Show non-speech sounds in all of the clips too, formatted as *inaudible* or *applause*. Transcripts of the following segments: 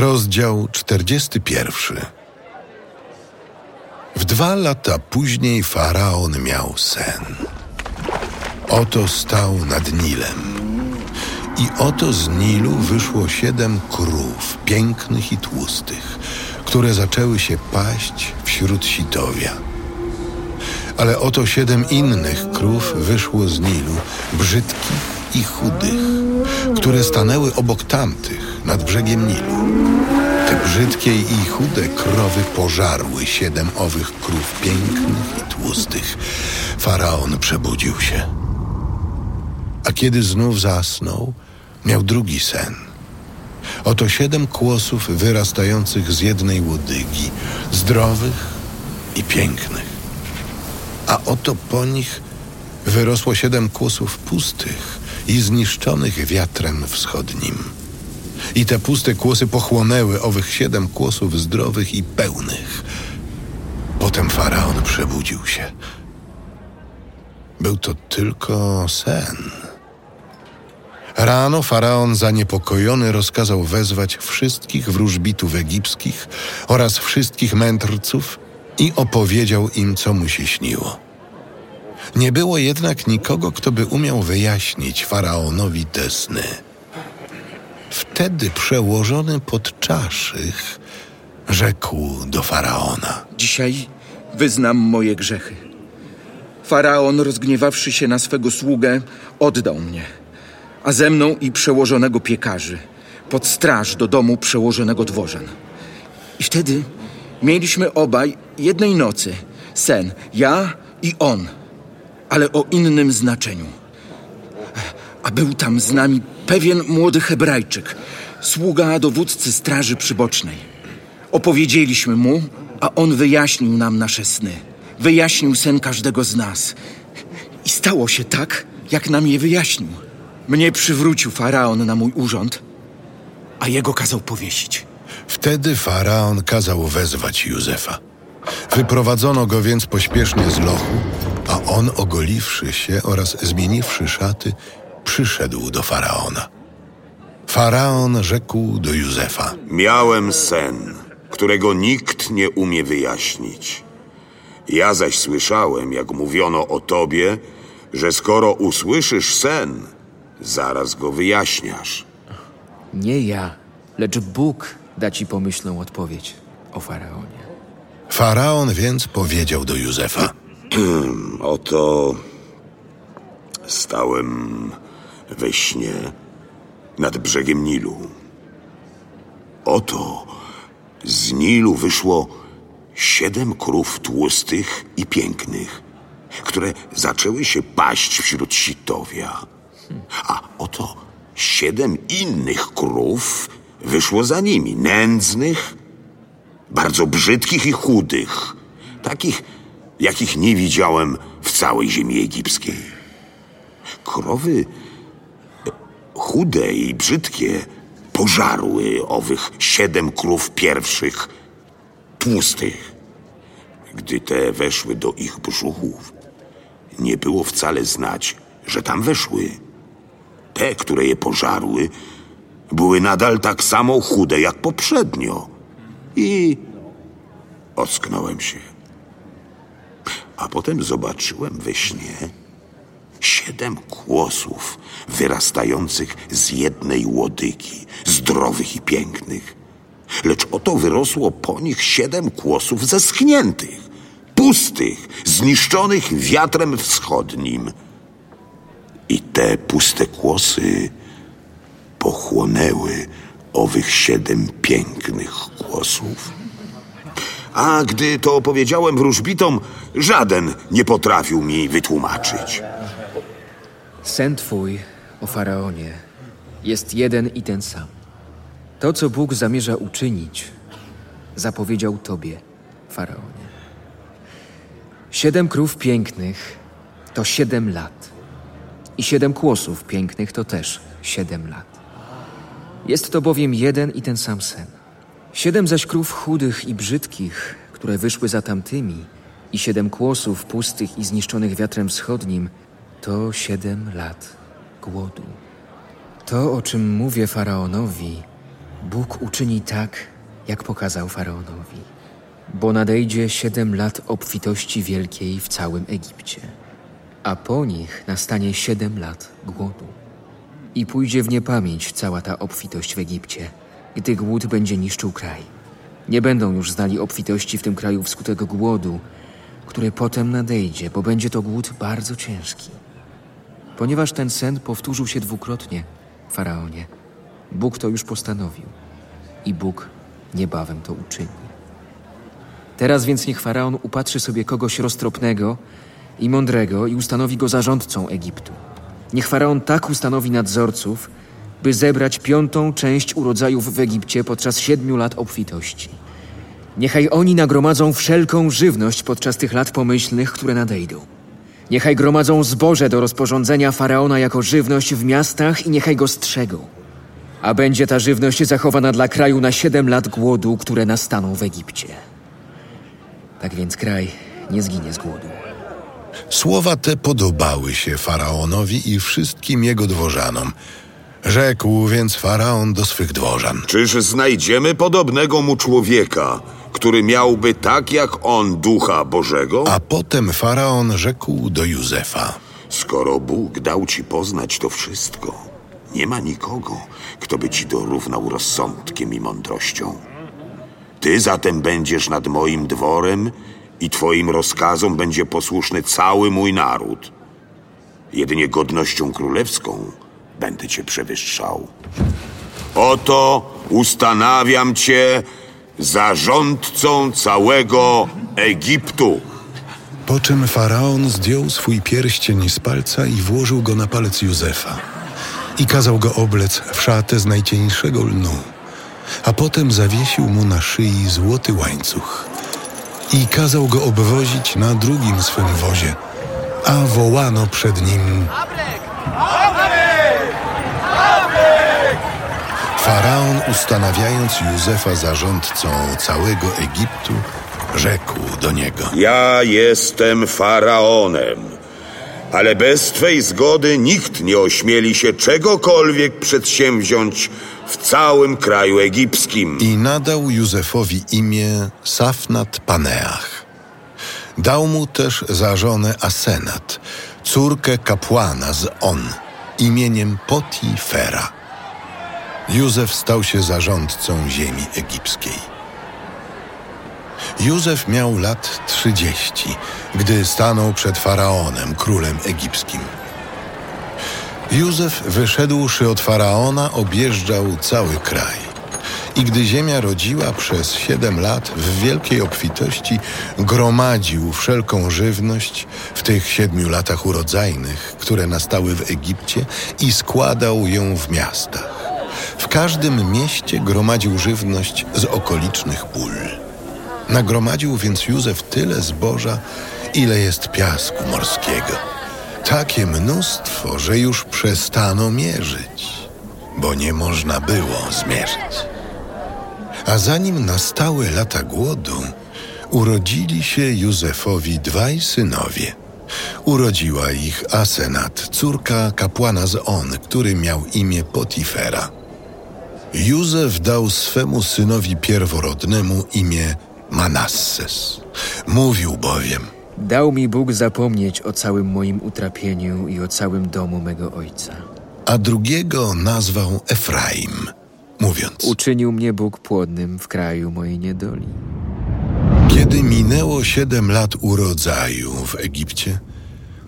Rozdział 41. W dwa lata później faraon miał sen. Oto stał nad Nilem. I oto z Nilu wyszło siedem krów, pięknych i tłustych, które zaczęły się paść wśród sitowia. Ale oto siedem innych krów wyszło z Nilu, brzydkich i chudych, które stanęły obok tamtych nad brzegiem Nilu. Te brzydkie i chude krowy pożarły siedem owych krów pięknych i tłustych. Faraon przebudził się. A kiedy znów zasnął, miał drugi sen. Oto siedem kłosów wyrastających z jednej łodygi, zdrowych i pięknych. A oto po nich wyrosło siedem kłosów pustych i zniszczonych wiatrem wschodnim. I te puste kłosy pochłonęły owych siedem kłosów zdrowych i pełnych. Potem faraon przebudził się. Był to tylko sen. Rano faraon zaniepokojony rozkazał wezwać wszystkich wróżbitów egipskich oraz wszystkich mędrców i opowiedział im, co mu się śniło. Nie było jednak nikogo, kto by umiał wyjaśnić faraonowi te sny. Wtedy przełożony podczaszych rzekł do faraona. Dzisiaj wyznam moje grzechy. Faraon, rozgniewawszy się na swego sługę, oddał mnie, a ze mną i przełożonego piekarzy, pod straż do domu przełożonego dworzan. I wtedy mieliśmy obaj jednej nocy sen, ja i on, ale o innym znaczeniu. A był tam z nami pewien młody Hebrajczyk, sługa dowódcy straży przybocznej. Opowiedzieliśmy mu, a on wyjaśnił nam nasze sny. Wyjaśnił sen każdego z nas. I stało się tak, jak nam je wyjaśnił. Mnie przywrócił faraon na mój urząd, a jego kazał powiesić. Wtedy faraon kazał wezwać Józefa. Wyprowadzono go więc pośpiesznie z lochu, a on, ogoliwszy się oraz zmieniwszy szaty, przyszedł do faraona. Faraon rzekł do Józefa: Miałem sen, którego nikt nie umie wyjaśnić. Ja zaś słyszałem, jak mówiono o tobie, że skoro usłyszysz sen, zaraz go wyjaśniasz. Nie ja, lecz Bóg da ci pomyślną odpowiedź o faraonie. Faraon więc powiedział do Józefa: *clears throat* Oto stałem we śnie nad brzegiem Nilu. Oto z Nilu wyszło siedem krów tłustych i pięknych, które zaczęły się paść wśród sitowia. A oto siedem innych krów wyszło za nimi, nędznych, bardzo brzydkich i chudych, takich, jakich nie widziałem w całej ziemi egipskiej. Krowy e, chude i brzydkie pożarły owych siedem krów pierwszych, tłustych. Gdy te weszły do ich brzuchów, nie było wcale znać, że tam weszły. Te, które je pożarły, były nadal tak samo chude jak poprzednio. I ocknąłem się. A potem zobaczyłem we śnie siedem kłosów wyrastających z jednej łodygi, zdrowych i pięknych. Lecz oto wyrosło po nich siedem kłosów zeschniętych, pustych, zniszczonych wiatrem wschodnim. I te puste kłosy pochłonęły owych siedem pięknych kłosów. A gdy to opowiedziałem wróżbitom, żaden nie potrafił mi wytłumaczyć. Sen twój o faraonie jest jeden i ten sam. To, co Bóg zamierza uczynić, zapowiedział tobie, faraonie. Siedem krów pięknych to siedem lat. I siedem kłosów pięknych to też siedem lat. Jest to bowiem jeden i ten sam sen. Siedem zaś krów chudych i brzydkich, które wyszły za tamtymi, i siedem kłosów pustych i zniszczonych wiatrem wschodnim, to siedem lat głodu. To, o czym mówię faraonowi, Bóg uczyni tak, jak pokazał faraonowi, bo nadejdzie siedem lat obfitości wielkiej w całym Egipcie, a po nich nastanie siedem lat głodu. I pójdzie w niepamięć cała ta obfitość w Egipcie, gdy głód będzie niszczył kraj. Nie będą już znali obfitości w tym kraju wskutek głodu, który potem nadejdzie, bo będzie to głód bardzo ciężki. Ponieważ ten sen powtórzył się dwukrotnie, faraonie, Bóg to już postanowił i Bóg niebawem to uczyni. Teraz więc niech faraon upatrzy sobie kogoś roztropnego i mądrego i ustanowi go zarządcą Egiptu. Niech faraon tak ustanowi nadzorców, by zebrać piątą część urodzajów w Egipcie podczas siedmiu lat obfitości. Niechaj oni nagromadzą wszelką żywność podczas tych lat pomyślnych, które nadejdą. Niechaj gromadzą zboże do rozporządzenia faraona jako żywność w miastach i niechaj go strzegą. A będzie ta żywność zachowana dla kraju na siedem lat głodu, które nastaną w Egipcie. Tak więc kraj nie zginie z głodu. Słowa te podobały się faraonowi i wszystkim jego dworzanom. Rzekł więc faraon do swych dworzan. Czyż znajdziemy podobnego mu człowieka, który miałby tak jak on ducha Bożego? A potem faraon rzekł do Józefa. Skoro Bóg dał ci poznać to wszystko, nie ma nikogo, kto by ci dorównał rozsądkiem i mądrością. Ty zatem będziesz nad moim dworem i twoim rozkazom będzie posłuszny cały mój naród. Jedynie godnością królewską będę cię przewyższał. Oto ustanawiam cię zarządcą całego Egiptu. Po czym faraon zdjął swój pierścień z palca i włożył go na palec Józefa. I kazał go oblec w szatę z najcieńszego lnu. A potem zawiesił mu na szyi złoty łańcuch. I kazał go obwozić na drugim swym wozie. A wołano przed nim Faraon, ustanawiając Józefa zarządcą całego Egiptu, rzekł do niego: Ja jestem faraonem, ale bez twej zgody nikt nie ośmieli się czegokolwiek przedsięwziąć w całym kraju egipskim. I nadał Józefowi imię Safnat Paneach. Dał mu też za żonę Asenat, córkę kapłana z On, imieniem Potifera. Józef stał się zarządcą ziemi egipskiej. Józef miał lat trzydzieści, gdy stanął przed faraonem, królem egipskim. Józef, wyszedłszy od faraona, objeżdżał cały kraj. I gdy ziemia rodziła przez siedem lat w wielkiej obfitości, gromadził wszelką żywność w tych siedmiu latach urodzajnych, które nastały w Egipcie, i składał ją w miastach. W każdym mieście gromadził żywność z okolicznych pól. Nagromadził więc Józef tyle zboża, ile jest piasku morskiego. Takie mnóstwo, że już przestano mierzyć, bo nie można było zmierzyć. A zanim nastały lata głodu, urodzili się Józefowi dwaj synowie. Urodziła ich Asenat, córka kapłana z On, który miał imię Potifera. Józef dał swemu synowi pierworodnemu imię Manasses. Mówił bowiem: Dał mi Bóg zapomnieć o całym moim utrapieniu i o całym domu mego ojca. A drugiego nazwał Efraim, mówiąc: Uczynił mnie Bóg płodnym w kraju mojej niedoli. Kiedy minęło siedem lat urodzaju w Egipcie,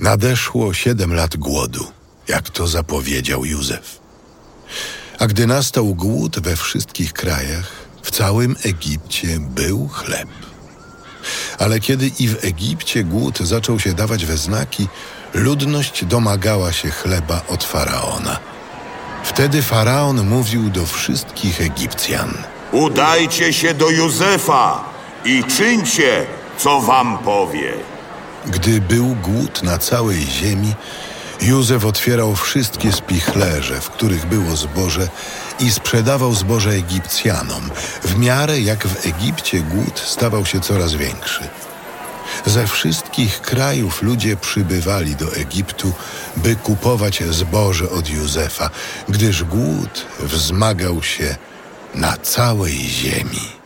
nadeszło siedem lat głodu, jak to zapowiedział Józef. A gdy nastał głód we wszystkich krajach, w całym Egipcie był chleb. Ale kiedy i w Egipcie głód zaczął się dawać we znaki, ludność domagała się chleba od faraona. Wtedy faraon mówił do wszystkich Egipcjan: Udajcie się do Józefa i czyńcie, co wam powie. Gdy był głód na całej ziemi, Józef otwierał wszystkie spichlerze, w których było zboże i sprzedawał zboże Egipcjanom, w miarę jak w Egipcie głód stawał się coraz większy. Ze wszystkich krajów ludzie przybywali do Egiptu, by kupować zboże od Józefa, gdyż głód wzmagał się na całej ziemi.